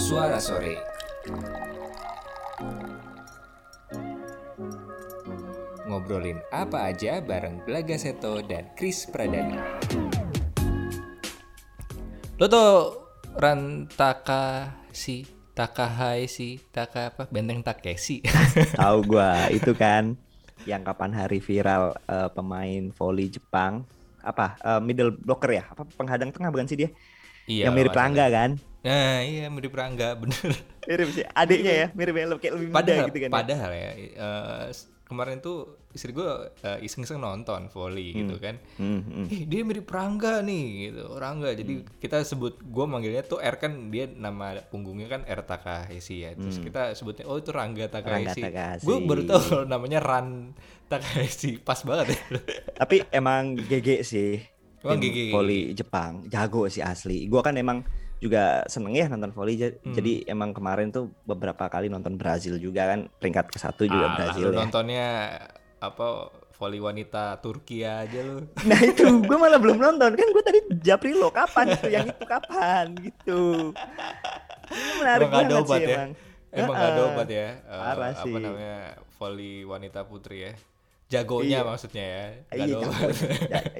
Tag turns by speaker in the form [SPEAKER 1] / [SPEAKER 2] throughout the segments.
[SPEAKER 1] Suara Sore. Ngobrolin apa aja bareng Belaga Seto dan Chris Pradana. Lo tuh Rantaka si Takahai si Taka apa Benteng Takeshi.
[SPEAKER 2] Tahu gua itu kan yang kapan hari viral eh, pemain volley Jepang apa eh, middle blocker ya apa penghadang tengah bukan sih dia yang mirip. Rangga kan
[SPEAKER 1] Nah, iya mirip Rangga bener.
[SPEAKER 2] mirip sih adiknya ya mirip ya kayak lebih muda
[SPEAKER 1] padahal,
[SPEAKER 2] gitu kan ya.
[SPEAKER 1] padahal ya eh, s- kemarin tuh istri gue iseng-iseng nonton volley gitu kan
[SPEAKER 2] Hmm, hmm.
[SPEAKER 1] Ih, dia mirip Rangga nih gitu Rangga jadi kita sebut gue manggilnya tuh R kan dia nama punggungnya kan R Takahashi ya terus kita sebutnya oh itu Rangga Takahashi,
[SPEAKER 2] Takahashi.
[SPEAKER 1] gue baru tahu kalau namanya Ran Takahashi pas banget ya
[SPEAKER 2] tapi emang GG sih
[SPEAKER 1] Emang GG.
[SPEAKER 2] volley Jepang jago sih asli gua kan emang juga seneng ya nonton volley
[SPEAKER 1] Hmm.
[SPEAKER 2] jadi emang kemarin tuh beberapa kali nonton Brazil juga kan peringkat ke satu juga
[SPEAKER 1] Alah,
[SPEAKER 2] Brazil ya
[SPEAKER 1] nontonnya apa volley wanita Turki aja lu
[SPEAKER 2] Nah itu gue malah belum nonton kan gue tadi japri lo kapan itu yang itu kapan gitu. Ini menarik
[SPEAKER 1] Emang
[SPEAKER 2] banget
[SPEAKER 1] obat
[SPEAKER 2] sih
[SPEAKER 1] ya?
[SPEAKER 2] emang.
[SPEAKER 1] Emang gak ada obat ya?
[SPEAKER 2] Parah
[SPEAKER 1] apa
[SPEAKER 2] sih.
[SPEAKER 1] namanya volley wanita putri ya? Jagonya
[SPEAKER 2] Iya.
[SPEAKER 1] maksudnya ya? Gak
[SPEAKER 2] Iya jago,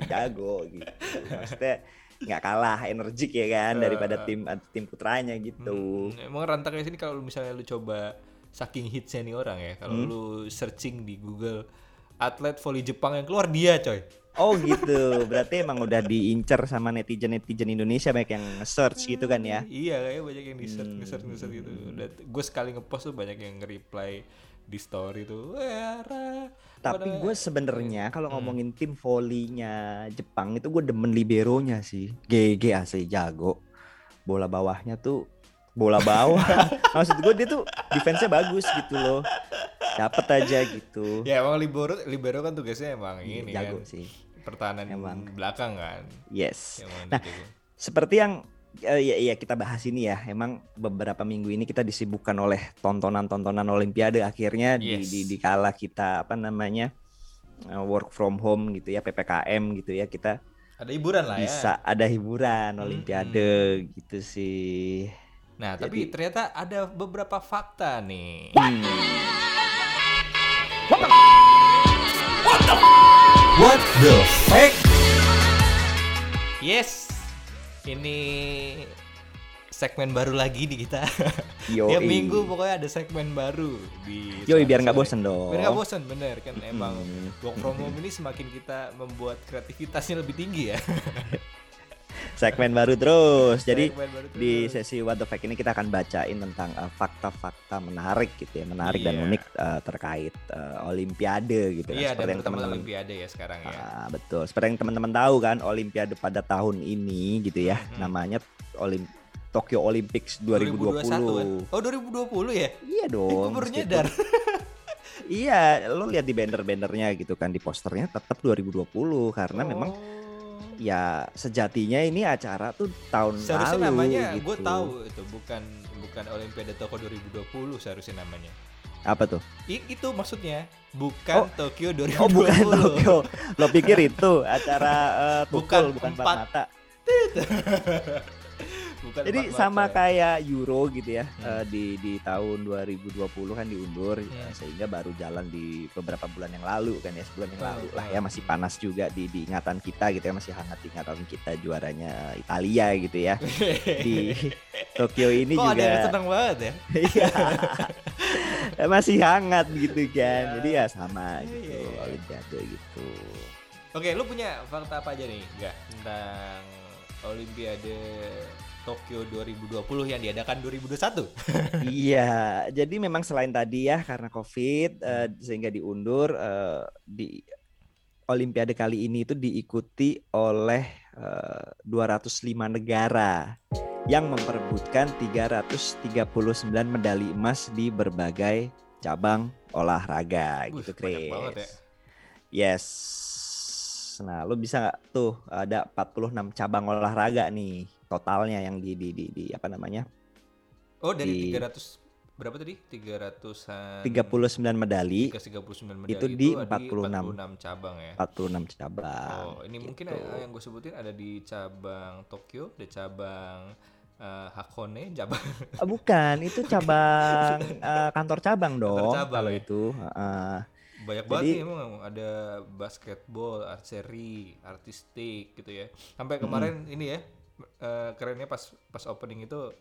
[SPEAKER 2] jago gitu. Maksudnya nggak kalah energik ya kan daripada tim tim putranya gitu.
[SPEAKER 1] Hmm, Emang rantaknya sini kalau misalnya lu coba saking hitsnya nih orang ya, kalau
[SPEAKER 2] Hmm?
[SPEAKER 1] lu searching di Google atlet volley Jepang yang keluar dia coy.
[SPEAKER 2] Oh gitu, berarti emang udah diincer sama netizen netizen Indonesia banyak yang search gitu kan ya?
[SPEAKER 1] Iya kayak banyak yang di search,
[SPEAKER 2] Hmm.
[SPEAKER 1] nge-search, nge-search gitu. gue sekali ngepost tuh banyak yang nge-reply di story tuh.
[SPEAKER 2] Tapi gue sebenarnya kalau
[SPEAKER 1] Hmm.
[SPEAKER 2] ngomongin tim volleynya Jepang itu gue demen liberonya sih. GG asli jago. Bola bawahnya tuh bola bawah. Maksud gue dia tuh defense-nya bagus gitu loh. Dapet aja gitu.
[SPEAKER 1] Ya emang libero libero kan tugasnya emang ini
[SPEAKER 2] jago
[SPEAKER 1] kan
[SPEAKER 2] sih.
[SPEAKER 1] pertahanan
[SPEAKER 2] Emang.
[SPEAKER 1] belakang kan.
[SPEAKER 2] Yes.
[SPEAKER 1] Emang
[SPEAKER 2] Nah,
[SPEAKER 1] dijago.
[SPEAKER 2] seperti yang ya, ya kita bahas ini ya, emang beberapa minggu ini kita disibukkan oleh tontonan-tontonan Olimpiade. Akhirnya di,
[SPEAKER 1] Yes.
[SPEAKER 2] di, di kala kita apa namanya eh, work from home gitu ya, ppkm gitu ya, kita
[SPEAKER 1] ada hiburan lah ya.
[SPEAKER 2] bisa ada hiburan Olimpiade gitu sih.
[SPEAKER 1] Nah, tapi
[SPEAKER 2] Jadi-
[SPEAKER 1] ternyata ada beberapa fakta nih.
[SPEAKER 2] Hmm.
[SPEAKER 1] What the heck? Yes. Ini segmen baru lagi di kita. Tiap minggu pokoknya ada segmen baru di Suara
[SPEAKER 2] biar nggak bosen dong.
[SPEAKER 1] Biar nggak bosen bener kan emang
[SPEAKER 2] Mm.
[SPEAKER 1] work from home ini semakin kita membuat kreativitasnya lebih tinggi ya.
[SPEAKER 2] Segmen baru terus. Jadi
[SPEAKER 1] baru
[SPEAKER 2] di
[SPEAKER 1] terus.
[SPEAKER 2] sesi What the Fact ini kita akan bacain tentang eh, fakta-fakta menarik gitu ya, menarik dan
[SPEAKER 1] Iya.
[SPEAKER 2] unik eh, terkait eh, Olimpiade gitu kan.
[SPEAKER 1] Iya,
[SPEAKER 2] Seperti
[SPEAKER 1] dan
[SPEAKER 2] yang teman-teman
[SPEAKER 1] Olimpiade ya sekarang ya.
[SPEAKER 2] Ah, betul. Seperti yang teman-teman tahu kan, Olimpiade pada tahun ini gitu ya,
[SPEAKER 1] Mhm.
[SPEAKER 2] namanya Olim Tokyo Olympics 2020.
[SPEAKER 1] 2021 kan? Oh 2020 ya?
[SPEAKER 2] Iya dong.
[SPEAKER 1] baru
[SPEAKER 2] meskipun-
[SPEAKER 1] nyadar.
[SPEAKER 2] Iya, lo lihat di banner-bannernya gitu kan di posternya tetap 2020 karena memang
[SPEAKER 1] Oh.
[SPEAKER 2] Ya sejatinya ini acara tuh tahun
[SPEAKER 1] seharusnya
[SPEAKER 2] lalu
[SPEAKER 1] namanya
[SPEAKER 2] gitu.
[SPEAKER 1] gue tahu itu bukan bukan Olimpiade Tokyo 2020 seharusnya namanya.
[SPEAKER 2] Apa tuh?
[SPEAKER 1] I- itu maksudnya bukan
[SPEAKER 2] Oh.
[SPEAKER 1] Tokyo 2020.
[SPEAKER 2] Oh bukan Tokyo. Lo pikir itu acara
[SPEAKER 1] Bukan
[SPEAKER 2] tukul bukan empat
[SPEAKER 1] empat.
[SPEAKER 2] mata.
[SPEAKER 1] Bukan
[SPEAKER 2] Jadi sama kayak Euro gitu ya
[SPEAKER 1] Hmm.
[SPEAKER 2] eh, di di tahun 2020 kan diundur eh,
[SPEAKER 1] Hmm.
[SPEAKER 2] sehingga baru jalan di beberapa bulan yang lalu kan ya sebulan yang lalu lah ya masih panas juga di di ingatan kita gitu ya masih hangat di ingatan kita juaranya Italia gitu ya di Tokyo ini
[SPEAKER 1] Kok ada yang
[SPEAKER 2] juga
[SPEAKER 1] seneng banget ya?
[SPEAKER 2] iya masih hangat gitu kan
[SPEAKER 1] Iya.
[SPEAKER 2] jadi ya sama
[SPEAKER 1] Iya,
[SPEAKER 2] gitu
[SPEAKER 1] iya, iya.
[SPEAKER 2] Olimpiade gitu
[SPEAKER 1] Oke, lu punya fakta apa aja nih? Enggak tentang Olimpiade Tokyo 2020 yang diadakan 2021.
[SPEAKER 2] Iya, jadi memang selain tadi ya karena COVID eh, sehingga diundur eh, di Olimpiade kali ini itu diikuti oleh eh, 205 negara yang memperebutkan 339 medali emas di berbagai cabang olahraga
[SPEAKER 1] Wih,
[SPEAKER 2] gitu, Chris.
[SPEAKER 1] banget ya.
[SPEAKER 2] Yes. Nah, lo bisa nggak tuh ada 46 cabang olahraga nih totalnya yang di di di, di apa namanya?
[SPEAKER 1] Oh, dari
[SPEAKER 2] Di-
[SPEAKER 1] 300 berapa tadi? 300-an
[SPEAKER 2] 39 medali
[SPEAKER 1] 339 medali
[SPEAKER 2] Itu di
[SPEAKER 1] ada
[SPEAKER 2] 46.
[SPEAKER 1] 46 cabang ya.
[SPEAKER 2] 46 cabang.
[SPEAKER 1] Oh, ini mungkin
[SPEAKER 2] gitu.
[SPEAKER 1] eh, yang gue sebutin ada di cabang Tokyo, ada cabang uh, Hakone cabang.
[SPEAKER 2] Oh, bukan, itu cabang uh, kantor cabang dong.
[SPEAKER 1] cabang,
[SPEAKER 2] kalau
[SPEAKER 1] ya?
[SPEAKER 2] itu. Uh,
[SPEAKER 1] Banyak
[SPEAKER 2] Jadi-
[SPEAKER 1] banget nih emang ada basketball, archery, artistik gitu ya. Sampai kemarin ini ya eh, kerennya pas pas opening itu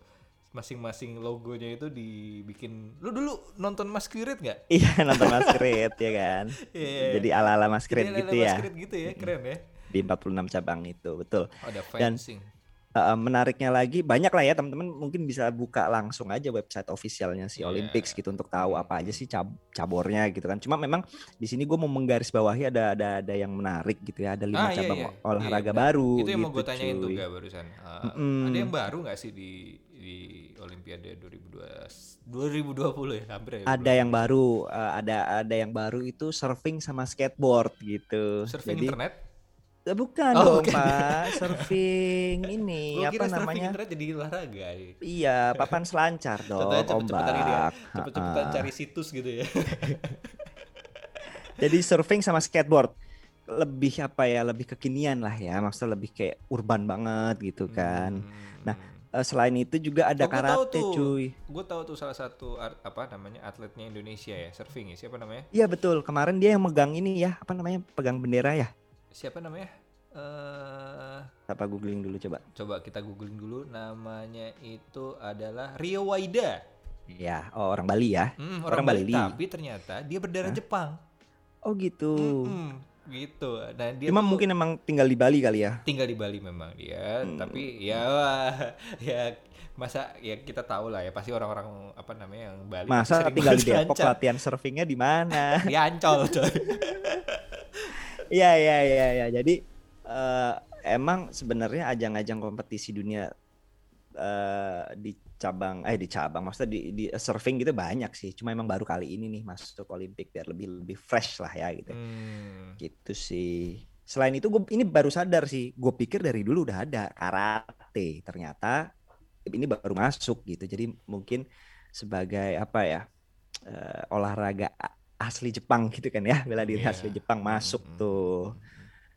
[SPEAKER 1] masing-masing logonya itu dibikin. Lu dulu nonton Masquerade nggak?
[SPEAKER 2] iya nonton Masquerade ya kan.
[SPEAKER 1] Iya.
[SPEAKER 2] Jadi ala-ala Masquerade gitu
[SPEAKER 1] ada
[SPEAKER 2] ya.
[SPEAKER 1] Masquerade gitu ya, keren ya.
[SPEAKER 2] Di 46 cabang itu, betul.
[SPEAKER 1] Ada
[SPEAKER 2] Dan-
[SPEAKER 1] fencing.
[SPEAKER 2] Uh, menariknya lagi banyak lah ya teman-teman mungkin bisa buka langsung aja website officialnya si
[SPEAKER 1] Iya.
[SPEAKER 2] Olympics gitu untuk tahu apa aja sih cab cabornya gitu kan. Cuma memang di sini gue mau menggarisbawahi ada ada ada yang menarik gitu ya. Ada
[SPEAKER 1] Ah,
[SPEAKER 2] lima
[SPEAKER 1] iya,
[SPEAKER 2] cabang
[SPEAKER 1] iya.
[SPEAKER 2] olahraga
[SPEAKER 1] Iya,
[SPEAKER 2] baru.
[SPEAKER 1] Itu yang mau
[SPEAKER 2] gitu,
[SPEAKER 1] gue tanyain tuh
[SPEAKER 2] cuy.
[SPEAKER 1] gak barusan. Uh,
[SPEAKER 2] Mm-mm.
[SPEAKER 1] Ada yang baru nggak sih di di Olimpiade 2020 2020 ya hampir ya.
[SPEAKER 2] Ada yang baru, uh, ada ada yang baru itu surfing sama skateboard gitu.
[SPEAKER 1] surfing
[SPEAKER 2] Jadi
[SPEAKER 1] internet.
[SPEAKER 2] Bukan
[SPEAKER 1] Oh,
[SPEAKER 2] dong
[SPEAKER 1] bukan.
[SPEAKER 2] Pak, surfing ini
[SPEAKER 1] Gua
[SPEAKER 2] apa
[SPEAKER 1] kira surfing
[SPEAKER 2] namanya?
[SPEAKER 1] internet jadi olahraga. ya.
[SPEAKER 2] Iya, papan selancar dong,
[SPEAKER 1] Contohnya
[SPEAKER 2] ombak.
[SPEAKER 1] Cepet-cepetan
[SPEAKER 2] Ha-ha.
[SPEAKER 1] cari situs gitu ya.
[SPEAKER 2] Jadi surfing sama skateboard lebih apa ya, lebih kekinian lah ya, maksudnya lebih kayak urban banget gitu kan. Nah, Eh, selain itu juga ada
[SPEAKER 1] Oh,
[SPEAKER 2] karate
[SPEAKER 1] tuh.
[SPEAKER 2] cuy.
[SPEAKER 1] gue tahu tuh salah satu art- apa namanya atletnya Indonesia ya surfing ya siapa namanya
[SPEAKER 2] Iya betul, kemarin dia yang megang ini ya, apa namanya, pegang bendera ya.
[SPEAKER 1] siapa namanya eh
[SPEAKER 2] Apa googling dulu coba.
[SPEAKER 1] coba kita googling dulu namanya itu adalah Rio Waida
[SPEAKER 2] Iya, oh orang Bali ya.
[SPEAKER 1] Hmm,
[SPEAKER 2] Orang
[SPEAKER 1] orang, Bali.
[SPEAKER 2] Bali.
[SPEAKER 1] tapi ternyata dia berdarah Jepang
[SPEAKER 2] Oh gitu.
[SPEAKER 1] Mm-mm, gitu nah dia
[SPEAKER 2] Cuma
[SPEAKER 1] tuh
[SPEAKER 2] mungkin emang tinggal di Bali kali ya.
[SPEAKER 1] tinggal di Bali memang dia
[SPEAKER 2] Hmm.
[SPEAKER 1] tapi ya ya masa ya kita tahu lah ya pasti orang-orang apa namanya yang Bali
[SPEAKER 2] Masa tinggal di Depok
[SPEAKER 1] selancar.
[SPEAKER 2] latihan surfingnya di mana?
[SPEAKER 1] di Ancol coy
[SPEAKER 2] Iya iya iya iya. Jadi eh, emang sebenarnya ajang-ajang kompetisi dunia eh, di cabang eh di cabang maksudnya di, di surfing gitu banyak sih. Cuma emang baru kali ini nih masuk Olimpik biar lebih lebih fresh lah ya gitu.
[SPEAKER 1] Hmm.
[SPEAKER 2] Gitu sih. Selain itu gue ini baru sadar sih. Gue pikir dari dulu udah ada karate. Ternyata ini baru masuk gitu. Jadi mungkin sebagai apa ya eh, olahraga asli Jepang gitu kan ya bela diri
[SPEAKER 1] Iya.
[SPEAKER 2] asli Jepang masuk
[SPEAKER 1] Mm, mm,
[SPEAKER 2] tuh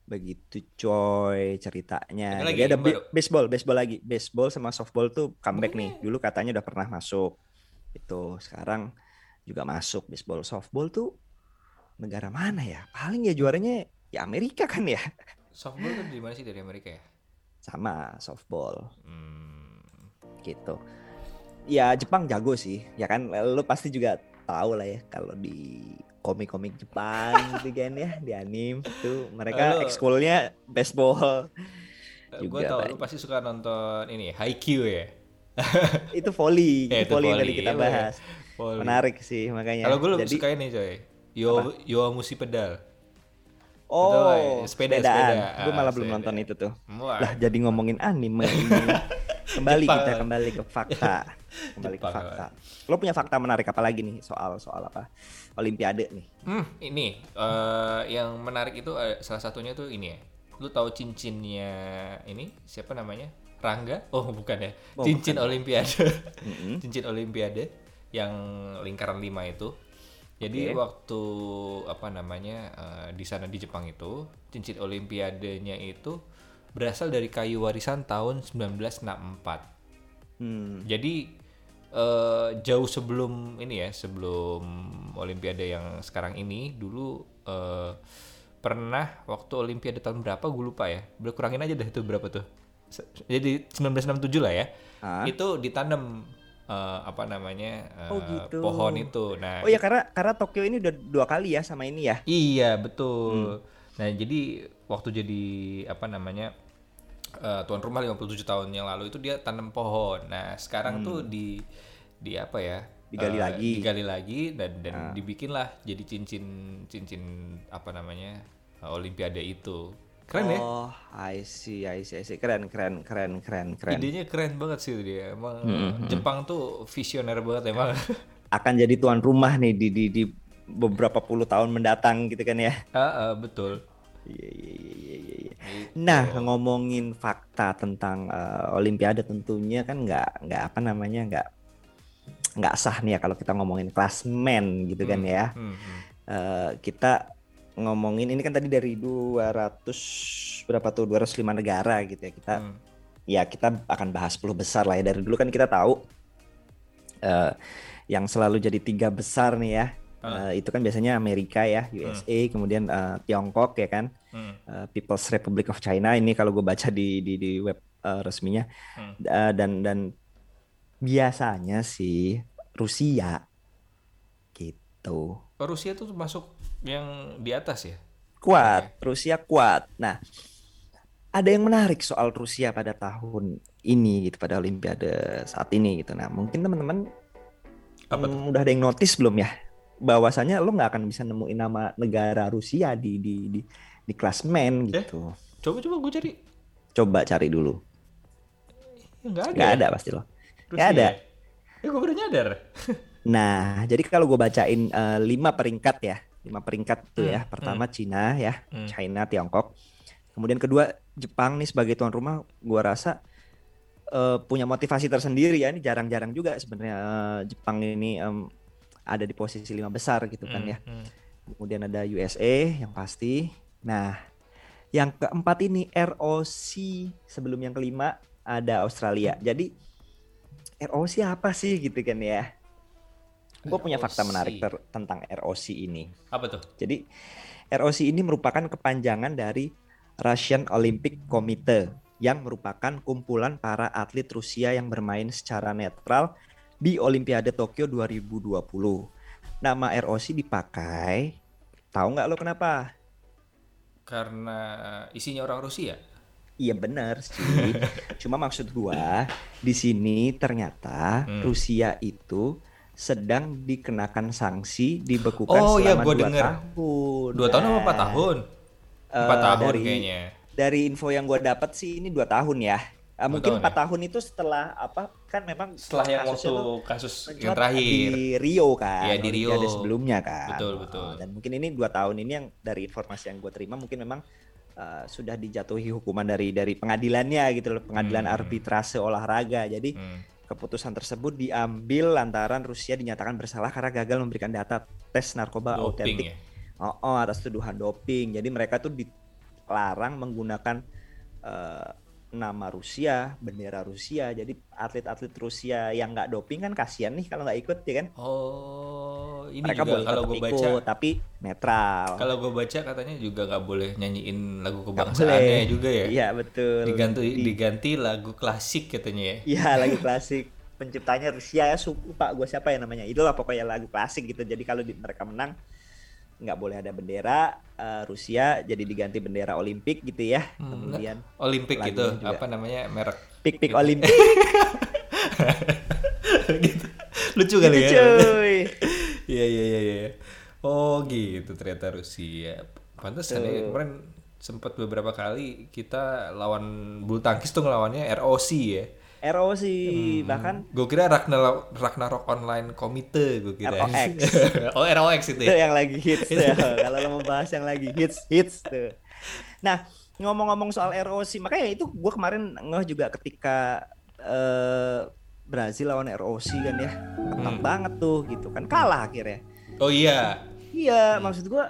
[SPEAKER 2] begitu coy ceritanya.
[SPEAKER 1] Lagi
[SPEAKER 2] jadi ada
[SPEAKER 1] baru?
[SPEAKER 2] baseball baseball lagi. Baseball sama softball tuh comeback nih. Dulu katanya udah pernah masuk. Itu sekarang juga masuk. Baseball softball tuh negara mana ya? Paling ya juaranya ya Amerika kan ya.
[SPEAKER 1] Softball tuh di mana sih? Dari Amerika ya?
[SPEAKER 2] Sama softball.
[SPEAKER 1] Hmm.
[SPEAKER 2] gitu. Ya Jepang jago sih. Ya kan? Lu pasti juga tahu lah ya kalau di komik-komik Jepang gitu kan ya di anime tuh mereka
[SPEAKER 1] Halo.
[SPEAKER 2] ekskulnya baseball.
[SPEAKER 1] Gue
[SPEAKER 2] Juga
[SPEAKER 1] tau lu pasti suka nonton ini Haikyuu ya?
[SPEAKER 2] Itu volley
[SPEAKER 1] Ya,
[SPEAKER 2] itu volley yang tadi kita
[SPEAKER 1] iya,
[SPEAKER 2] bahas.
[SPEAKER 1] Volley.
[SPEAKER 2] menarik sih makanya.
[SPEAKER 1] Kalau gue lebih
[SPEAKER 2] jadi
[SPEAKER 1] suka ini coy. Yo Yo Musi pedal.
[SPEAKER 2] Oh
[SPEAKER 1] sepeda, sepeda.
[SPEAKER 2] gue malah
[SPEAKER 1] Ah,
[SPEAKER 2] belum
[SPEAKER 1] sepeda.
[SPEAKER 2] nonton itu tuh.
[SPEAKER 1] Wah,
[SPEAKER 2] lah jadi ngomongin anime ini kembali
[SPEAKER 1] Jepang.
[SPEAKER 2] kita kembali ke fakta kembali ke
[SPEAKER 1] Jepang,
[SPEAKER 2] fakta lo punya fakta menarik apa lagi nih soal soal apa olimpiade nih
[SPEAKER 1] Hmm, ini eh, yang menarik itu eh, salah satunya tuh ini ya. Lu tahu cincinnya ini siapa namanya? Rangga? Oh, bukan ya.
[SPEAKER 2] Oh,
[SPEAKER 1] Cincin Olimpiade.
[SPEAKER 2] Mm-mm.
[SPEAKER 1] Cincin Olimpiade yang lingkaran lima itu. Jadi
[SPEAKER 2] Oke.
[SPEAKER 1] waktu apa namanya eh, di sana di Jepang itu cincin Olimpiadenya itu berasal dari kayu warisan tahun 1964.
[SPEAKER 2] Hmm.
[SPEAKER 1] Jadi eh, jauh sebelum ini ya, sebelum Olimpiade yang sekarang ini, dulu eh, pernah waktu Olimpiade tahun berapa gue lupa ya. Berkurangin aja deh itu berapa tuh. Jadi 1967 lah ya.
[SPEAKER 2] Ah.
[SPEAKER 1] Itu ditanam eh, apa namanya eh,
[SPEAKER 2] Oh, gitu.
[SPEAKER 1] pohon itu. Nah,
[SPEAKER 2] Oh ya karena karena Tokyo ini udah dua kali ya sama ini ya.
[SPEAKER 1] Iya
[SPEAKER 2] Hmm.
[SPEAKER 1] Nah jadi waktu jadi apa namanya eh, tuan rumah 57 tahun yang lalu itu dia tanam pohon. Nah sekarang tuh di di apa ya?
[SPEAKER 2] Digali
[SPEAKER 1] eh,
[SPEAKER 2] lagi.
[SPEAKER 1] Digali lagi dan dan
[SPEAKER 2] Ah.
[SPEAKER 1] dibikinlah jadi cincin cincin apa namanya eh, Olimpiade itu. Keren ya?
[SPEAKER 2] Oh, I see, I see, I see. Keren, keren, keren, keren, keren.
[SPEAKER 1] Idenya keren banget sih dia. Emang
[SPEAKER 2] Hmm,
[SPEAKER 1] Jepang tuh visioner banget emang.
[SPEAKER 2] Akan jadi tuan rumah nih di di, di beberapa puluh tahun mendatang gitu kan ya.
[SPEAKER 1] Ah, ah, betul.
[SPEAKER 2] Iya, iya, iya, iya, iya, iya.
[SPEAKER 1] Gitu.
[SPEAKER 2] Nah, ngomongin fakta tentang eh, Olimpiade tentunya kan nggak nggak apa namanya nggak nggak sah nih ya kalau kita ngomongin klasmen gitu kan ya.
[SPEAKER 1] Hmm, hmm.
[SPEAKER 2] Eh, kita ngomongin ini kan tadi dari 200 berapa tuh 205 negara gitu ya kita
[SPEAKER 1] Hmm.
[SPEAKER 2] ya kita akan bahas 10 besar lah ya dari dulu kan kita tahu eh, yang selalu jadi tiga besar nih ya. Eh, itu kan biasanya Amerika ya, USA, kemudian eh, Tiongkok ya kan,
[SPEAKER 1] Hmm.
[SPEAKER 2] Eh, People's Republic of China ini kalau gue baca di di, di web eh, resminya
[SPEAKER 1] Hmm.
[SPEAKER 2] Eh, dan dan biasanya sih Rusia gitu
[SPEAKER 1] Oh, Rusia tuh masuk yang di atas ya?
[SPEAKER 2] kuat, Rusia kuat. Nah, ada yang menarik soal Rusia pada tahun ini gitu pada Olimpiade saat ini gitu. Nah, mungkin teman-teman
[SPEAKER 1] Apa
[SPEAKER 2] hmm, udah ada yang notice belum ya? Bahwasanya lo nggak akan bisa nemuin nama negara Rusia di di di, di klasmen
[SPEAKER 1] Eh?
[SPEAKER 2] gitu.
[SPEAKER 1] Coba-coba gue cari.
[SPEAKER 2] Coba cari dulu.
[SPEAKER 1] Ya, nggak ada.
[SPEAKER 2] Nggak
[SPEAKER 1] ya?
[SPEAKER 2] ada pasti lo. Nggak ada.
[SPEAKER 1] ya? Ya gue baru nyadar.
[SPEAKER 2] Nah, jadi kalau gue bacain eh, lima peringkat ya, lima peringkat tuh ya.
[SPEAKER 1] Hmm,
[SPEAKER 2] Pertama Cina ya,
[SPEAKER 1] Hmm.
[SPEAKER 2] China, Tiongkok. Kemudian kedua Jepang nih sebagai tuan rumah, gua rasa eh, punya motivasi tersendiri ya. Ini jarang-jarang juga sebenarnya eh, Jepang ini em, ada di posisi lima besar gitu kan ya.
[SPEAKER 1] Hmm, hmm.
[SPEAKER 2] Kemudian ada USA yang pasti. Nah, yang keempat ini ROC sebelum yang kelima ada Australia. Jadi ROC apa sih gitu kan ya? Gue punya fakta menarik ter- tentang ROC ini.
[SPEAKER 1] Apa tuh?
[SPEAKER 2] Jadi ROC ini merupakan kepanjangan dari Russian Olympic Committee yang merupakan kumpulan para atlet Rusia yang bermain secara netral di Olimpiade Tokyo 2020. Nama ROC dipakai, tahu nggak lo kenapa?
[SPEAKER 1] Karena isinya orang Rusia.
[SPEAKER 2] Iya benar sih. Cuma maksud gua di sini ternyata
[SPEAKER 1] Hmm.
[SPEAKER 2] Rusia itu sedang dikenakan sanksi dibekukan
[SPEAKER 1] Oh, iya,
[SPEAKER 2] selama
[SPEAKER 1] gua
[SPEAKER 2] dua
[SPEAKER 1] denger.
[SPEAKER 2] tahun.
[SPEAKER 1] Dua tahun apa
[SPEAKER 2] Nah,
[SPEAKER 1] empat tahun?
[SPEAKER 2] eh,
[SPEAKER 1] Empat tahun
[SPEAKER 2] dari-
[SPEAKER 1] kayaknya.
[SPEAKER 2] Dari info yang gua dapat sih ini dua tahun ya.
[SPEAKER 1] Dua
[SPEAKER 2] mungkin
[SPEAKER 1] tahun
[SPEAKER 2] empat
[SPEAKER 1] ya?
[SPEAKER 2] tahun itu setelah apa? Kan memang
[SPEAKER 1] Setelah yang waktu kasus yang terakhir.
[SPEAKER 2] di Rio kan.
[SPEAKER 1] Iya, di Rio.
[SPEAKER 2] Olimpiade sebelumnya kan.
[SPEAKER 1] Betul,
[SPEAKER 2] Oh,
[SPEAKER 1] betul.
[SPEAKER 2] Dan mungkin ini dua tahun ini yang dari informasi yang gue terima mungkin memang eh, sudah dijatuhi hukuman dari dari pengadilannya gitu loh, pengadilan
[SPEAKER 1] Hmm.
[SPEAKER 2] arbitrase olahraga. Jadi
[SPEAKER 1] Hmm.
[SPEAKER 2] keputusan tersebut diambil lantaran Rusia dinyatakan bersalah karena gagal memberikan data tes narkoba
[SPEAKER 1] Doping
[SPEAKER 2] autentik
[SPEAKER 1] ya.
[SPEAKER 2] Oh, oh, atas tuduhan doping. Jadi mereka tuh dilarang menggunakan eh, nama Rusia, bendera Rusia. Jadi atlet-atlet Rusia yang nggak doping kan kasihan nih kalau nggak ikut ya kan.
[SPEAKER 1] Oh, ini
[SPEAKER 2] mereka
[SPEAKER 1] juga
[SPEAKER 2] boleh
[SPEAKER 1] kalau gue baca
[SPEAKER 2] ikut, tapi netral.
[SPEAKER 1] kalau gue baca katanya juga nggak boleh nyanyiin lagu kebangsaannya juga ya.
[SPEAKER 2] Iya betul.
[SPEAKER 1] Diganti
[SPEAKER 2] Di-
[SPEAKER 1] diganti lagu klasik katanya ya.
[SPEAKER 2] Iya lagu klasik. Penciptanya Rusia ya suku pak gue siapa ya namanya. Itulah pokoknya lagu klasik gitu. Jadi kalau di- mereka menang nggak boleh ada bendera eh, Rusia jadi diganti bendera Olimpik gitu ya.
[SPEAKER 1] Hmm,
[SPEAKER 2] Kemudian
[SPEAKER 1] Olimpik gitu,
[SPEAKER 2] juga.
[SPEAKER 1] apa namanya merek
[SPEAKER 2] pik pik Olimpik
[SPEAKER 1] gitu. Lucu kali
[SPEAKER 2] gitu
[SPEAKER 1] ya.
[SPEAKER 2] cuy.
[SPEAKER 1] Iya iya iya iya. Oh gitu ternyata Rusia. Pantesan ya kemarin sempat beberapa kali kita lawan bulu tangkis tuh ngelawannya ROC ya.
[SPEAKER 2] ROC
[SPEAKER 1] Hmm.
[SPEAKER 2] bahkan
[SPEAKER 1] Gue kira Ragnarok, Ragnarok Online Komite gue kira.
[SPEAKER 2] ROX.
[SPEAKER 1] oh ROX itu
[SPEAKER 2] itu
[SPEAKER 1] ya.
[SPEAKER 2] yang lagi hits tuh. Kalau lo mau bahas yang lagi hits hits tuh. Nah ngomong-ngomong soal ROC makanya itu gue kemarin ngeh juga ketika eh, Brazil lawan ROC kan ya ketat
[SPEAKER 1] Hmm.
[SPEAKER 2] banget tuh gitu kan kalah akhirnya.
[SPEAKER 1] Oh iya.
[SPEAKER 2] Iya maksud gue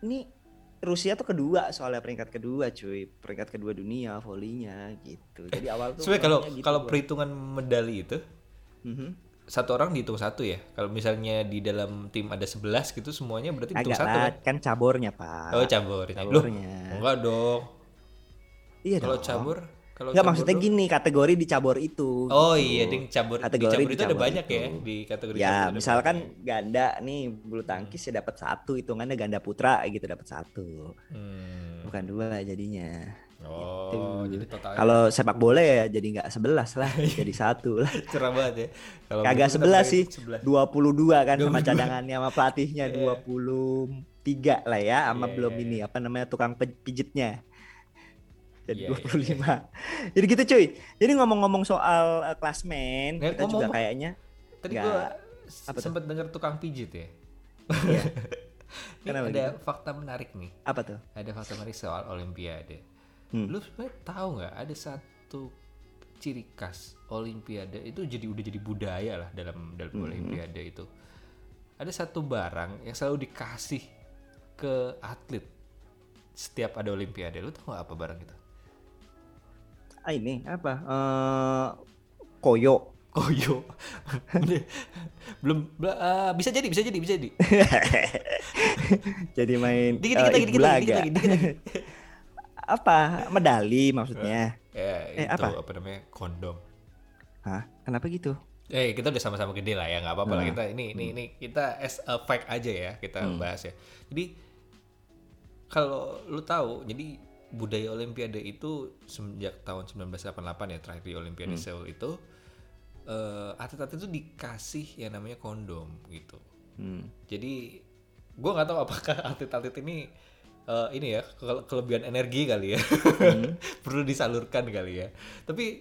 [SPEAKER 2] ini Rusia tuh kedua soalnya peringkat kedua cuy peringkat kedua dunia volinya gitu jadi awal tuh
[SPEAKER 1] Sebenarnya kalau
[SPEAKER 2] gitu
[SPEAKER 1] kalau
[SPEAKER 2] gua.
[SPEAKER 1] perhitungan medali itu
[SPEAKER 2] Mhm.
[SPEAKER 1] satu orang dihitung satu ya. Kalau misalnya di dalam tim ada 11 gitu semuanya berarti dihitung
[SPEAKER 2] agak
[SPEAKER 1] satu
[SPEAKER 2] lah
[SPEAKER 1] kan.
[SPEAKER 2] kan cabornya pak
[SPEAKER 1] Oh cabur. Loh,
[SPEAKER 2] cabornya
[SPEAKER 1] enggak dong.
[SPEAKER 2] iya
[SPEAKER 1] Kalau
[SPEAKER 2] dong.
[SPEAKER 1] cabur, kalau
[SPEAKER 2] Enggak maksudnya
[SPEAKER 1] dong-
[SPEAKER 2] gini kategori di cabur itu.
[SPEAKER 1] Oh
[SPEAKER 2] gitu.
[SPEAKER 1] iya, ding cabur.
[SPEAKER 2] Kategori
[SPEAKER 1] di cabur itu ada banyak
[SPEAKER 2] itu.
[SPEAKER 1] ya di kategori
[SPEAKER 2] Ya, misalkan
[SPEAKER 1] banyak.
[SPEAKER 2] ganda nih bulu tangkis ya dapat satu hitungannya ganda putra gitu dapat satu.
[SPEAKER 1] Hmm.
[SPEAKER 2] Bukan dua jadinya.
[SPEAKER 1] Oh,
[SPEAKER 2] Gitu.
[SPEAKER 1] jadi totalnya
[SPEAKER 2] Kalau sepak bola ya jadi nggak sebelas lah, jadi satu lah.
[SPEAKER 1] cerah banget ya. Kalau
[SPEAKER 2] Kagak sebelas sih,
[SPEAKER 1] pakai
[SPEAKER 2] 22 kan sama
[SPEAKER 1] 22.
[SPEAKER 2] cadangannya sama pelatihnya
[SPEAKER 1] Iya.
[SPEAKER 2] 23 lah ya sama
[SPEAKER 1] Iya,
[SPEAKER 2] belum
[SPEAKER 1] iya,
[SPEAKER 2] ini apa namanya tukang pijitnya. Jadi
[SPEAKER 1] iya,
[SPEAKER 2] 25. Jadi gitu cuy. Jadi ngomong-ngomong soal uh, klasmen,
[SPEAKER 1] Ya,
[SPEAKER 2] kita juga
[SPEAKER 1] ngomong-ngomong-
[SPEAKER 2] kayaknya
[SPEAKER 1] Tadi gua
[SPEAKER 2] Apa tuh?
[SPEAKER 1] sempat dengar tukang pijit ya.
[SPEAKER 2] Iya.
[SPEAKER 1] Ini
[SPEAKER 2] Kenapa
[SPEAKER 1] ada fakta menarik nih.
[SPEAKER 2] apa tuh?
[SPEAKER 1] Ada fakta menarik soal Olimpiade.
[SPEAKER 2] Hmm.
[SPEAKER 1] Lu sebenarnya tahu nggak ada satu ciri khas Olimpiade itu jadi udah jadi budaya lah dalam dalam
[SPEAKER 2] Hmm.
[SPEAKER 1] Olimpiade itu. Ada satu barang yang selalu dikasih ke atlet setiap ada Olimpiade. Lu tahu nggak apa barang itu?
[SPEAKER 2] Ah, ini apa? Eh, koyo.
[SPEAKER 1] Koyo. Belum bel- eh, bisa jadi, bisa jadi, bisa jadi.
[SPEAKER 2] Jadi main
[SPEAKER 1] Dikit
[SPEAKER 2] eh,
[SPEAKER 1] dikit lagi, dikit lagi, dikit lagi, dikit lagi.
[SPEAKER 2] apa? Medali maksudnya.
[SPEAKER 1] Ya,
[SPEAKER 2] Eh,
[SPEAKER 1] itu
[SPEAKER 2] apa?
[SPEAKER 1] apa? namanya? Kondom.
[SPEAKER 2] Hah? Kenapa gitu?
[SPEAKER 1] Eh, kita udah sama-sama gede lah ya, nggak apa-apa lah
[SPEAKER 2] Nah.
[SPEAKER 1] kita ini ini ini kita as a fact aja ya kita
[SPEAKER 2] Hmm.
[SPEAKER 1] bahas ya. Jadi kalau lu tahu, jadi budaya Olimpiade itu semenjak tahun 1988 ya terakhir di Olimpiade
[SPEAKER 2] Hmm.
[SPEAKER 1] Seoul itu eh, atlet-atlet itu dikasih yang namanya kondom gitu.
[SPEAKER 2] Hmm.
[SPEAKER 1] Jadi gua nggak tahu apakah atlet-atlet ini eh, ini ya ke- kelebihan energi kali ya
[SPEAKER 2] Hmm.
[SPEAKER 1] perlu disalurkan kali ya. Tapi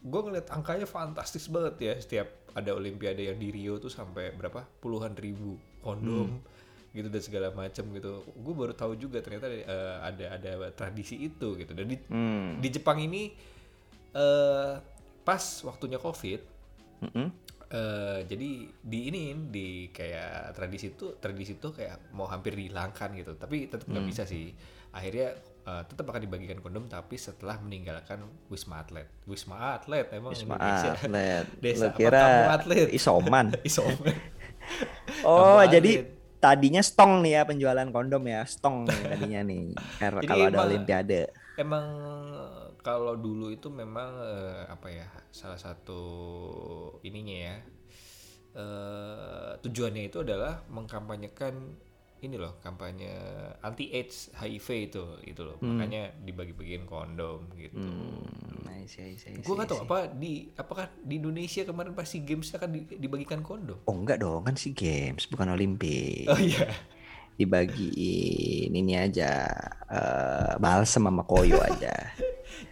[SPEAKER 1] gue ngeliat angkanya fantastis banget ya setiap ada Olimpiade yang di Rio tuh sampai berapa puluhan ribu kondom gitu dan segala macam gitu. Gue baru tahu juga ternyata eh, ada ada tradisi itu gitu. Dan di,
[SPEAKER 2] Hmm.
[SPEAKER 1] di Jepang ini eh pas waktunya COVID
[SPEAKER 2] Mm-mm.
[SPEAKER 1] eh jadi di ini di kayak tradisi itu tradisi itu kayak mau hampir dihilangkan gitu tapi tetap nggak bisa sih akhirnya eh, tetap akan dibagikan kondom tapi setelah meninggalkan wisma atlet wisma atlet emang
[SPEAKER 2] Wisma
[SPEAKER 1] Indonesia
[SPEAKER 2] atlet.
[SPEAKER 1] Desa
[SPEAKER 2] Lu
[SPEAKER 1] apa
[SPEAKER 2] kira
[SPEAKER 1] kampung atlet?
[SPEAKER 2] isoman.
[SPEAKER 1] isoman
[SPEAKER 2] Oh, jadi
[SPEAKER 1] atlet.
[SPEAKER 2] Tadinya stong nih ya penjualan kondom ya, stong nih tadinya nih. Kalau ada
[SPEAKER 1] emang-
[SPEAKER 2] olimpiade.
[SPEAKER 1] emang kalau dulu itu memang eh, apa ya salah satu ininya ya eh, tujuannya itu adalah mengkampanyekan ini loh kampanye anti AIDS HIV itu itu loh makanya dibagi-bagiin kondom gitu.
[SPEAKER 2] Hmm, nice, nice, nice,
[SPEAKER 1] Gue nggak tahu apa di apakah di Indonesia kemarin pas SEA Games akan di- dibagikan kondom.
[SPEAKER 2] Oh enggak dong, kan si games bukan olimpik.
[SPEAKER 1] Oh iya.
[SPEAKER 2] Dibagiin ini aja eh balsam sama koyo aja.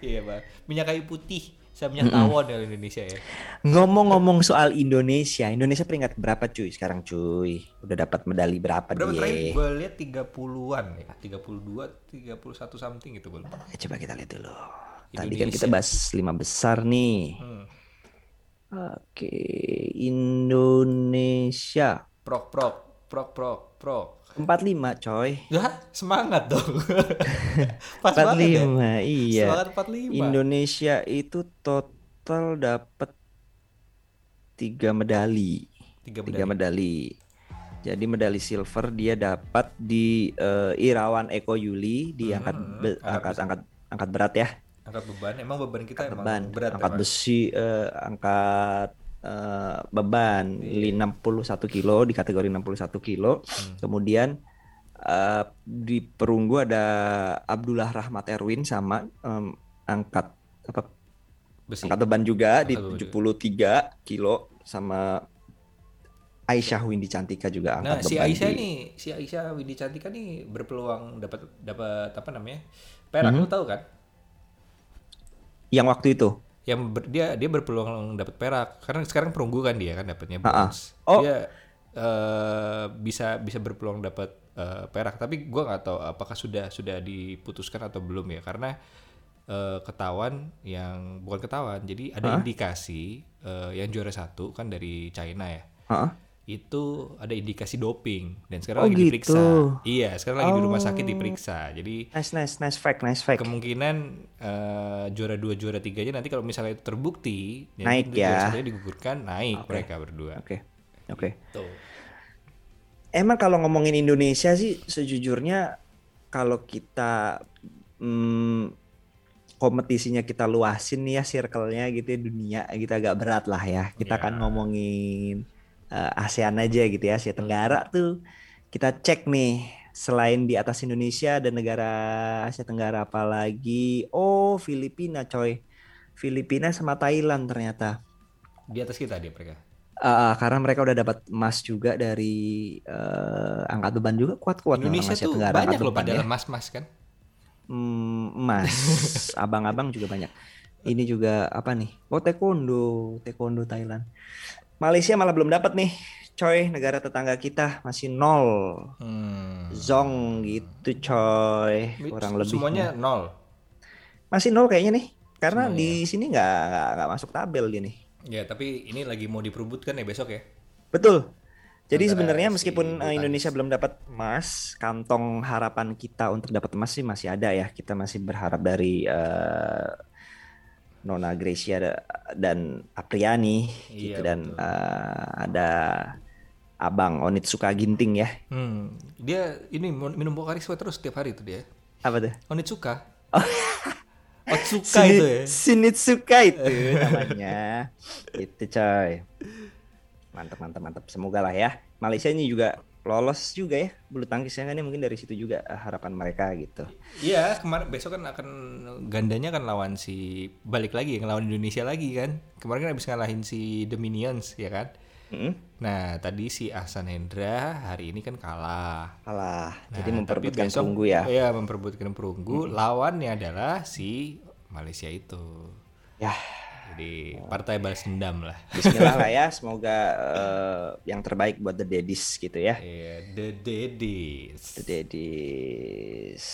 [SPEAKER 1] Iya, Bang. Minyak kayu putih sama minyak tawon dari Indonesia ya.
[SPEAKER 2] Ngomong-ngomong soal Indonesia, Indonesia peringkat berapa cuy sekarang cuy? Udah dapat medali berapa,
[SPEAKER 1] Berapa
[SPEAKER 2] dia?
[SPEAKER 1] gue lihat 30-an ya. 32, 31 something gitu gue lupa.
[SPEAKER 2] Eh, Coba kita lihat dulu. Tadi kan
[SPEAKER 1] Indonesia.
[SPEAKER 2] kita bahas lima besar nih.
[SPEAKER 1] Hmm.
[SPEAKER 2] Oke, Indonesia
[SPEAKER 1] Prok prok prok prok prok.
[SPEAKER 2] 45 coy.
[SPEAKER 1] Ya, semangat dong. Pas banget ya.
[SPEAKER 2] 45, iya.
[SPEAKER 1] Semangat 45.
[SPEAKER 2] Indonesia itu total dapat tiga medali.
[SPEAKER 1] Tiga
[SPEAKER 2] Tiga
[SPEAKER 1] medali.
[SPEAKER 2] medali. Jadi medali silver dia dapat di eh, Irawan Eko Yuli di
[SPEAKER 1] Hmm,
[SPEAKER 2] angkat be-
[SPEAKER 1] angkat
[SPEAKER 2] angkat angkat angkat berat ya.
[SPEAKER 1] Angkat beban. Emang beban kita emang
[SPEAKER 2] beban,
[SPEAKER 1] berat
[SPEAKER 2] angkat
[SPEAKER 1] emang.
[SPEAKER 2] besi, eh, angkat eh, beban
[SPEAKER 1] Iya.
[SPEAKER 2] 61 kilo di kategori 61 kilo.
[SPEAKER 1] Hmm.
[SPEAKER 2] Kemudian eh, di perunggu ada Abdullah Rahmat Erwin sama em, angkat apa
[SPEAKER 1] Besi.
[SPEAKER 2] angkat beban juga di
[SPEAKER 1] Angkat beban
[SPEAKER 2] 73 kilo sama Aisyah Windy Cantika juga
[SPEAKER 1] Nah,
[SPEAKER 2] angkat
[SPEAKER 1] si
[SPEAKER 2] beban
[SPEAKER 1] Aisyah
[SPEAKER 2] di-
[SPEAKER 1] nih, si Aisyah Windy Cantika nih berpeluang dapat dapat apa namanya? Perak,
[SPEAKER 2] Mhm.
[SPEAKER 1] lu tahu kan?
[SPEAKER 2] yang waktu itu.
[SPEAKER 1] Yang ber- dia dia berpeluang dapat perak karena sekarang perunggu kan dia kan dapatnya
[SPEAKER 2] Ah, ah.
[SPEAKER 1] bronze.
[SPEAKER 2] Oh.
[SPEAKER 1] Dia eh, bisa bisa berpeluang dapat eh, perak, tapi gua nggak tahu apakah sudah sudah diputuskan atau belum ya karena eh, ketahuan yang bukan ketahuan, jadi ada indikasi eh, yang juara satu kan dari China ya.
[SPEAKER 2] Heeh.
[SPEAKER 1] Itu ada indikasi doping dan sekarang
[SPEAKER 2] Oh,
[SPEAKER 1] lagi diperiksa.
[SPEAKER 2] gitu.
[SPEAKER 1] Iya, sekarang lagi di rumah sakit
[SPEAKER 2] Oh.
[SPEAKER 1] diperiksa. Jadi
[SPEAKER 2] Nice nice nice fact nice fact.
[SPEAKER 1] kemungkinan eh, juara dua juara tiganya nanti kalau misalnya itu terbukti jadi
[SPEAKER 2] Naik ya.
[SPEAKER 1] satunya digugurkan naik mereka berdua.
[SPEAKER 2] Oke. Oke.
[SPEAKER 1] Tuh.
[SPEAKER 2] Emang kalau ngomongin Indonesia sih sejujurnya kalau kita hmm, kompetisinya kita luasin nih ya circle-nya gitu ya dunia kita agak berat lah ya. Kita
[SPEAKER 1] Ya.
[SPEAKER 2] akan ngomongin eh, ASEAN aja gitu ya, Asia Tenggara tuh. Kita cek nih selain di atas Indonesia ada negara Asia Tenggara apa lagi? Oh, Filipina coy. Filipina sama Thailand ternyata.
[SPEAKER 1] Di atas kita dia mereka.
[SPEAKER 2] Ah, karena mereka udah dapat emas juga dari eh, angkat beban juga kuat-kuat
[SPEAKER 1] Indonesia tuh
[SPEAKER 2] Tenggara
[SPEAKER 1] banyak loh padahal
[SPEAKER 2] ya.
[SPEAKER 1] emas-emas kan.
[SPEAKER 2] Hmm, emas, abang-abang juga banyak. Ini juga apa nih? Oh taekwondo, taekwondo Thailand. Malaysia malah belum dapat nih, coy. Negara tetangga kita masih nol,
[SPEAKER 1] Hmm.
[SPEAKER 2] zong gitu, coy. Kurang lebih
[SPEAKER 1] semuanya nol.
[SPEAKER 2] masih nol kayaknya nih. Karena
[SPEAKER 1] Semuanya.
[SPEAKER 2] di sini nggak nggak masuk tabel dia nih.
[SPEAKER 1] Ya, tapi ini lagi mau diperebutkan ya besok ya.
[SPEAKER 2] Betul. Jadi sebenarnya
[SPEAKER 1] si
[SPEAKER 2] meskipun
[SPEAKER 1] bulu
[SPEAKER 2] eh, Indonesia belum dapat emas, kantong harapan kita untuk dapat emas sih masih ada ya. Kita masih berharap dari eh, Nona Gracia da- dan Apriani gitu
[SPEAKER 1] Iya,
[SPEAKER 2] dan eh, ada Abang Onitsuka Ginting ya.
[SPEAKER 1] Hmm, dia ini min- minum Pocari Sweat terus setiap hari itu dia.
[SPEAKER 2] Apa tuh?
[SPEAKER 1] Onitsuka. Otsuka
[SPEAKER 2] Shini-
[SPEAKER 1] itu ya.
[SPEAKER 2] Shinizuka itu namanya. itu coy. Mantap mantap mantap. Semoga lah ya. Malaysia ini juga lolos juga ya bulu tangkisnya kan ya mungkin dari situ juga eh, harapan mereka gitu.
[SPEAKER 1] Iya, kemarin besok kan akan gandanya kan lawan si balik lagi ngelawan Indonesia lagi kan. Kemarin kan habis ngalahin si The Minions ya kan.
[SPEAKER 2] Mm-mm.
[SPEAKER 1] Nah, tadi si Ahsan Hendra hari ini kan kalah.
[SPEAKER 2] Kalah.
[SPEAKER 1] Nah,
[SPEAKER 2] Jadi memperebutkan
[SPEAKER 1] besok-
[SPEAKER 2] perunggu ya.
[SPEAKER 1] Iya, memperebutkan perunggu. Lawannya adalah si Malaysia itu.
[SPEAKER 2] Ya,
[SPEAKER 1] Jadi partai balas dendam lah.
[SPEAKER 2] Bismillah lah ya. Semoga eh, yang terbaik buat The Daddies gitu ya.
[SPEAKER 1] Iya, The Daddies.
[SPEAKER 2] The Daddies.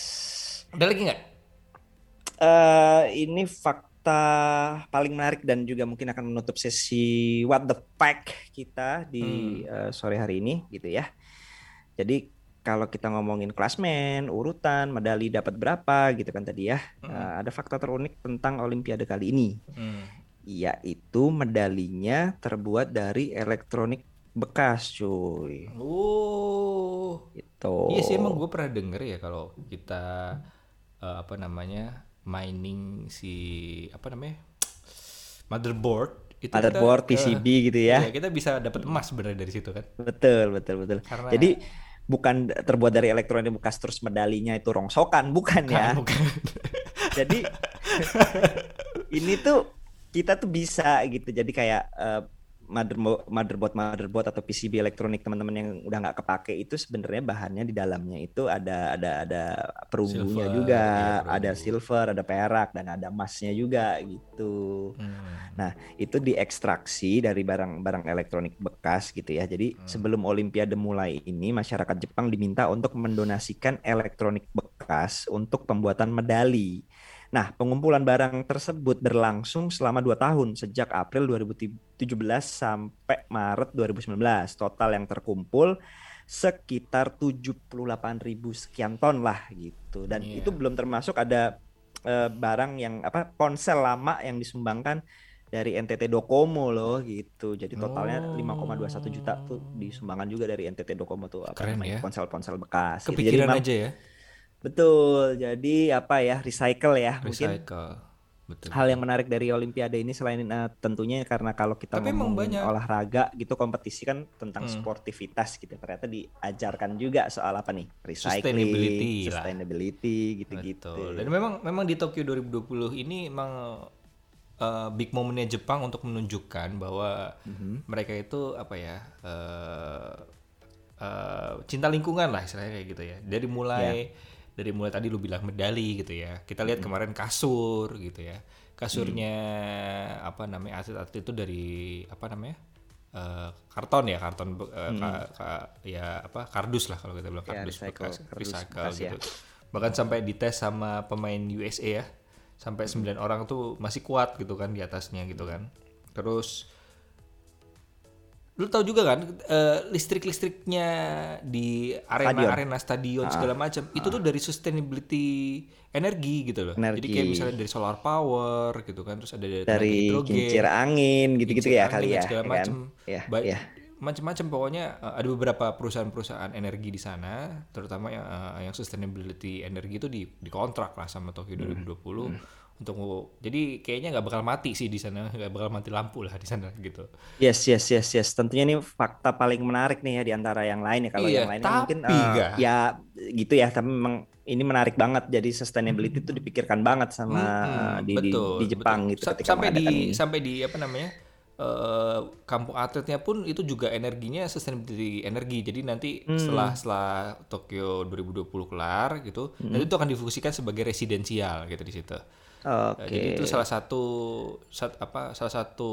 [SPEAKER 1] Ada lagi nggak?
[SPEAKER 2] eh ini fakta paling menarik dan juga mungkin akan menutup sesi what the fact kita di eh, sore hari ini gitu ya. Jadi kalau kita ngomongin klasmen, urutan, medali dapat berapa gitu kan tadi ya. eh, ada fakta terunik tentang Olimpiade kali ini,
[SPEAKER 1] Hmm.
[SPEAKER 2] Yaitu medalinya terbuat dari elektronik bekas, cuy.
[SPEAKER 1] Oh.
[SPEAKER 2] Gitu.
[SPEAKER 1] Iya sih emang gue pernah denger ya kalau kita eh, apa namanya mining si apa namanya motherboard itu kita,
[SPEAKER 2] Motherboard,
[SPEAKER 1] eh,
[SPEAKER 2] PCB gitu ya.
[SPEAKER 1] iya, kita bisa dapat emas sebenarnya dari situ kan.
[SPEAKER 2] Betul, betul, betul.
[SPEAKER 1] Karena-
[SPEAKER 2] Jadi bukan terbuat dari elektronik bekas terus medalinya itu rongsokan, bukan ya.
[SPEAKER 1] Kan, bukan.
[SPEAKER 2] Jadi ini tuh kita tuh bisa gitu. Jadi kayak eh, motherboard, motherboard, motherboard atau PCB elektronik teman-teman yang udah nggak kepake itu sebenarnya bahannya di dalamnya itu ada ada ada perunggunya
[SPEAKER 1] Silver,
[SPEAKER 2] juga,
[SPEAKER 1] iya,
[SPEAKER 2] ada silver, ada perak dan ada emasnya juga gitu.
[SPEAKER 1] Hmm.
[SPEAKER 2] Nah, itu diekstraksi dari barang-barang elektronik bekas gitu ya. Jadi
[SPEAKER 1] Hmm.
[SPEAKER 2] sebelum Olimpiade mulai ini, masyarakat Jepang diminta untuk mendonasikan elektronik bekas untuk pembuatan medali. Nah, pengumpulan barang tersebut berlangsung selama 2 tahun, sejak April 2017 sampai Maret 2019. Total yang terkumpul sekitar 78.000 sekian ton lah gitu. Dan
[SPEAKER 1] Iya.
[SPEAKER 2] itu belum termasuk ada eh, barang yang apa ponsel lama yang disumbangkan dari NTT Docomo loh gitu. Jadi totalnya
[SPEAKER 1] Oh.
[SPEAKER 2] 5,21 juta tuh disumbangkan juga dari NTT Docomo tuh apa
[SPEAKER 1] Keren
[SPEAKER 2] namanya
[SPEAKER 1] ya.
[SPEAKER 2] ponsel-ponsel bekas. gitu. Jadi
[SPEAKER 1] Kepikiran aja ya.
[SPEAKER 2] Betul. Jadi apa ya recycle ya mungkin
[SPEAKER 1] Recycle. Betul.
[SPEAKER 2] hal yang menarik dari Olimpiade ini selain eh, tentunya karena kalau kita
[SPEAKER 1] Tapi banyak.
[SPEAKER 2] olahraga gitu kompetisi kan tentang
[SPEAKER 1] Hmm.
[SPEAKER 2] sportivitas gitu ternyata diajarkan juga soal apa nih recycling,
[SPEAKER 1] Sustainability
[SPEAKER 2] sustainability gitu-gitu.
[SPEAKER 1] Betul. Dan memang memang di Tokyo 2020 ini emang uh, big momennya Jepang untuk menunjukkan bahwa
[SPEAKER 2] Mhm.
[SPEAKER 1] mereka itu apa ya uh, uh, cinta lingkungan lah istilahnya kayak gitu ya. Dari mulai dari mulai tadi lu bilang medali gitu ya. Kita lihat kemarin kasur gitu ya. Kasurnya apa namanya atlet-atlet itu dari apa namanya? uh, karton ya karton uh, ka- ka- ya apa kardus lah kalau kita bilang
[SPEAKER 2] Ya,
[SPEAKER 1] kardus
[SPEAKER 2] recycle,
[SPEAKER 1] bekas
[SPEAKER 2] kardus
[SPEAKER 1] recycle
[SPEAKER 2] bekas ya.
[SPEAKER 1] gitu bahkan sampai dites sama pemain USA ya sampai 9 orang tuh masih kuat gitu kan di atasnya gitu kan terus lu tahu juga kan eh, listrik-listriknya di arena-arena stadion
[SPEAKER 2] Ah.
[SPEAKER 1] segala macam itu tuh dari sustainability energi gitu loh jadi
[SPEAKER 2] Energi.
[SPEAKER 1] kayak misalnya dari solar power gitu kan terus ada dari,
[SPEAKER 2] dari
[SPEAKER 1] hidrogen,
[SPEAKER 2] kincir angin gitu-gitu ya
[SPEAKER 1] angin
[SPEAKER 2] kali ya,
[SPEAKER 1] segala
[SPEAKER 2] ya kan? Ya, ya.
[SPEAKER 1] macam-macam pokoknya uh, ada beberapa perusahaan-perusahaan energi di sana terutama yang uh, yang sustainability energi itu di dikontrak lah sama Tokyo
[SPEAKER 2] Hmm.
[SPEAKER 1] 2020 untuk jadi kayaknya nggak bakal mati sih di sana nggak bakal mati lampu lah di sana gitu
[SPEAKER 2] Yes, yes, yes, yes. Tentunya ini fakta paling menarik nih ya di antara yang lain ya. Kalau
[SPEAKER 1] Iya,
[SPEAKER 2] yang lain kan mungkin
[SPEAKER 1] tapi,
[SPEAKER 2] eh,
[SPEAKER 1] Ga.
[SPEAKER 2] ya gitu ya. Tapi memang ini menarik banget. Jadi sustainability itu dipikirkan banget sama
[SPEAKER 1] Mm-mm,
[SPEAKER 2] di, di, di Jepang
[SPEAKER 1] betul.
[SPEAKER 2] gitu ketika
[SPEAKER 1] sampai di
[SPEAKER 2] ini.
[SPEAKER 1] sampai di apa namanya eh, kampung atletnya pun itu juga energinya sustainability energi jadi nanti
[SPEAKER 2] Hmm.
[SPEAKER 1] setelah setelah Tokyo 2020 kelar gitu
[SPEAKER 2] Hmm.
[SPEAKER 1] nanti itu akan difungsikan sebagai residensial gitu di situ
[SPEAKER 2] Oke.
[SPEAKER 1] Jadi itu salah satu sat- apa salah satu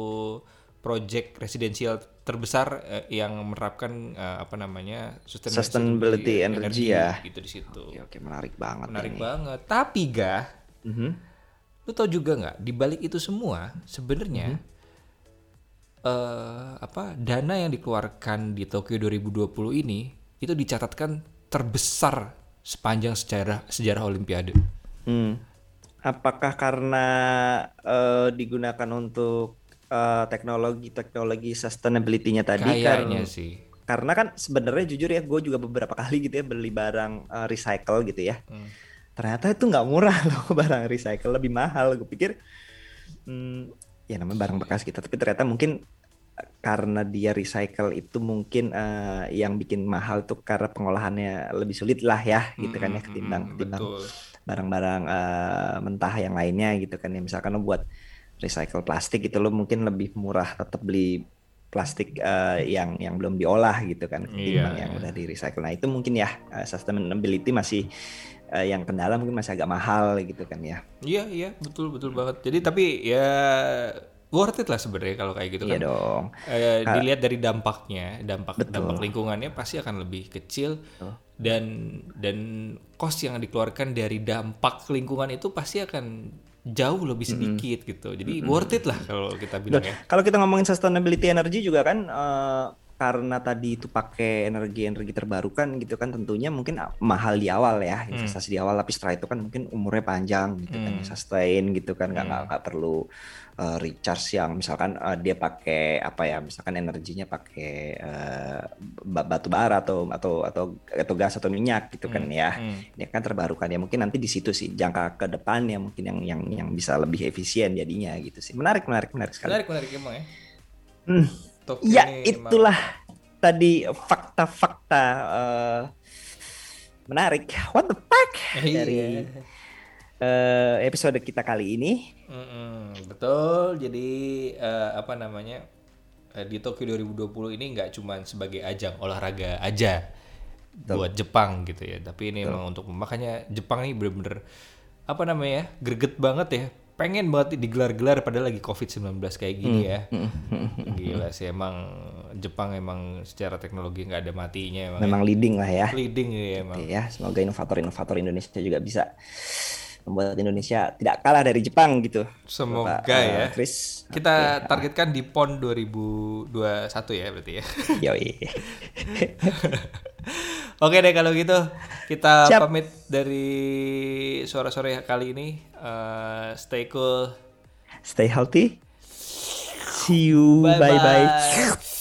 [SPEAKER 1] project residensial terbesar eh, yang menerapkan eh, apa namanya sustain-
[SPEAKER 2] Sustainability energy ya.
[SPEAKER 1] gitu di situ.
[SPEAKER 2] Oke, oke, menarik banget
[SPEAKER 1] Menarik
[SPEAKER 2] ini.
[SPEAKER 1] banget. Tapi gah,
[SPEAKER 2] Mhm.
[SPEAKER 1] lu tau juga nggak di balik itu semua sebenarnya eh, apa dana yang dikeluarkan di Tokyo 2020 ini itu dicatatkan terbesar sepanjang sejarah sejarah Olimpiade.
[SPEAKER 2] Hmm. Apakah karena uh, digunakan untuk uh, teknologi teknologi sustainability-nya tadi?
[SPEAKER 1] Kayaknya kan, sih.
[SPEAKER 2] karena kan sebenarnya jujur ya gue juga beberapa kali gitu ya beli barang uh, recycle gitu ya. Hmm. ternyata itu nggak murah loh barang recycle lebih mahal. Gue pikir hmm, ya namanya barang bekas gitu. Tapi ternyata mungkin karena dia recycle itu mungkin uh, yang bikin mahal tuh karena pengolahannya lebih sulit lah ya gitu kan ya ketimbang ketimbang barang-barang uh, mentah yang lainnya gitu kan ya. Misalkan lo buat recycle plastik itu lo mungkin lebih murah tetap beli plastik uh, yang yang belum diolah gitu kan ketimbang yeah, yang yeah. udah di recycle. Nah itu mungkin ya uh, sustainability masih uh, yang kendala mungkin masih agak mahal gitu kan ya.
[SPEAKER 1] Iya iya. Betul betul banget. Jadi tapi ya worth it lah sebenarnya kalau kayak gitu
[SPEAKER 2] iya
[SPEAKER 1] kan.
[SPEAKER 2] dong.
[SPEAKER 1] Eh, dilihat dari dampaknya, dampak Betul. dampak lingkungannya pasti akan lebih kecil Betul. dan dan cost yang dikeluarkan dari dampak lingkungan itu pasti akan jauh lebih sedikit mm -hmm. gitu. Jadi mm -hmm. worth it lah kalau kita bilang ya.
[SPEAKER 2] Kalau kita ngomongin sustainability energy juga kan uh, karena tadi itu pakai energi-energi terbarukan gitu kan tentunya mungkin mahal di awal ya hmm. investasi hmm. di awal tapi setelah itu kan mungkin umurnya panjang gitu kan, hmm. kan sustain gitu kan nggak hmm. nggak perlu uh, recharge yang misalkan uh, dia pakai apa ya misalkan energinya pakai uh, batu bara atau atau atau atau gas atau minyak gitu kan hmm. kan ya hmm. ini kan terbarukan ya mungkin nanti di situ sih jangka ke depan ya mungkin yang yang yang bisa lebih efisien jadinya gitu sih menarik menarik menarik sekali
[SPEAKER 1] menarik menarik emang ya
[SPEAKER 2] hmm ya itulah emang... tadi fakta-fakta uh, menarik. What the fuck iya. dari uh, episode kita kali ini.
[SPEAKER 1] Mm-mm, betul. Jadi uh, apa namanya uh, di Tokyo 2020 ini nggak cuma sebagai ajang olahraga aja betul. buat Jepang gitu ya. Tapi ini betul. memang untuk makanya Jepang ini bener-bener apa namanya greget banget ya pengen banget digelar-gelar padahal lagi COVID-19 kayak gini hmm. ya. Gila sih emang Jepang emang secara teknologi nggak ada matinya
[SPEAKER 2] emang. Memang ya. leading lah ya.
[SPEAKER 1] Leading ya emang.
[SPEAKER 2] Ya, semoga inovator-inovator Indonesia juga bisa membuat Indonesia tidak kalah dari Jepang gitu.
[SPEAKER 1] Semoga Bapak, ya. Uh, Chris. Kita okay. targetkan di PON 2021 ya berarti ya.
[SPEAKER 2] Yoi.
[SPEAKER 1] Oke deh kalau gitu kita Siap. pamit dari sore-sore kali ini. Uh, stay cool.
[SPEAKER 2] Stay healthy. See you. Bye bye. bye.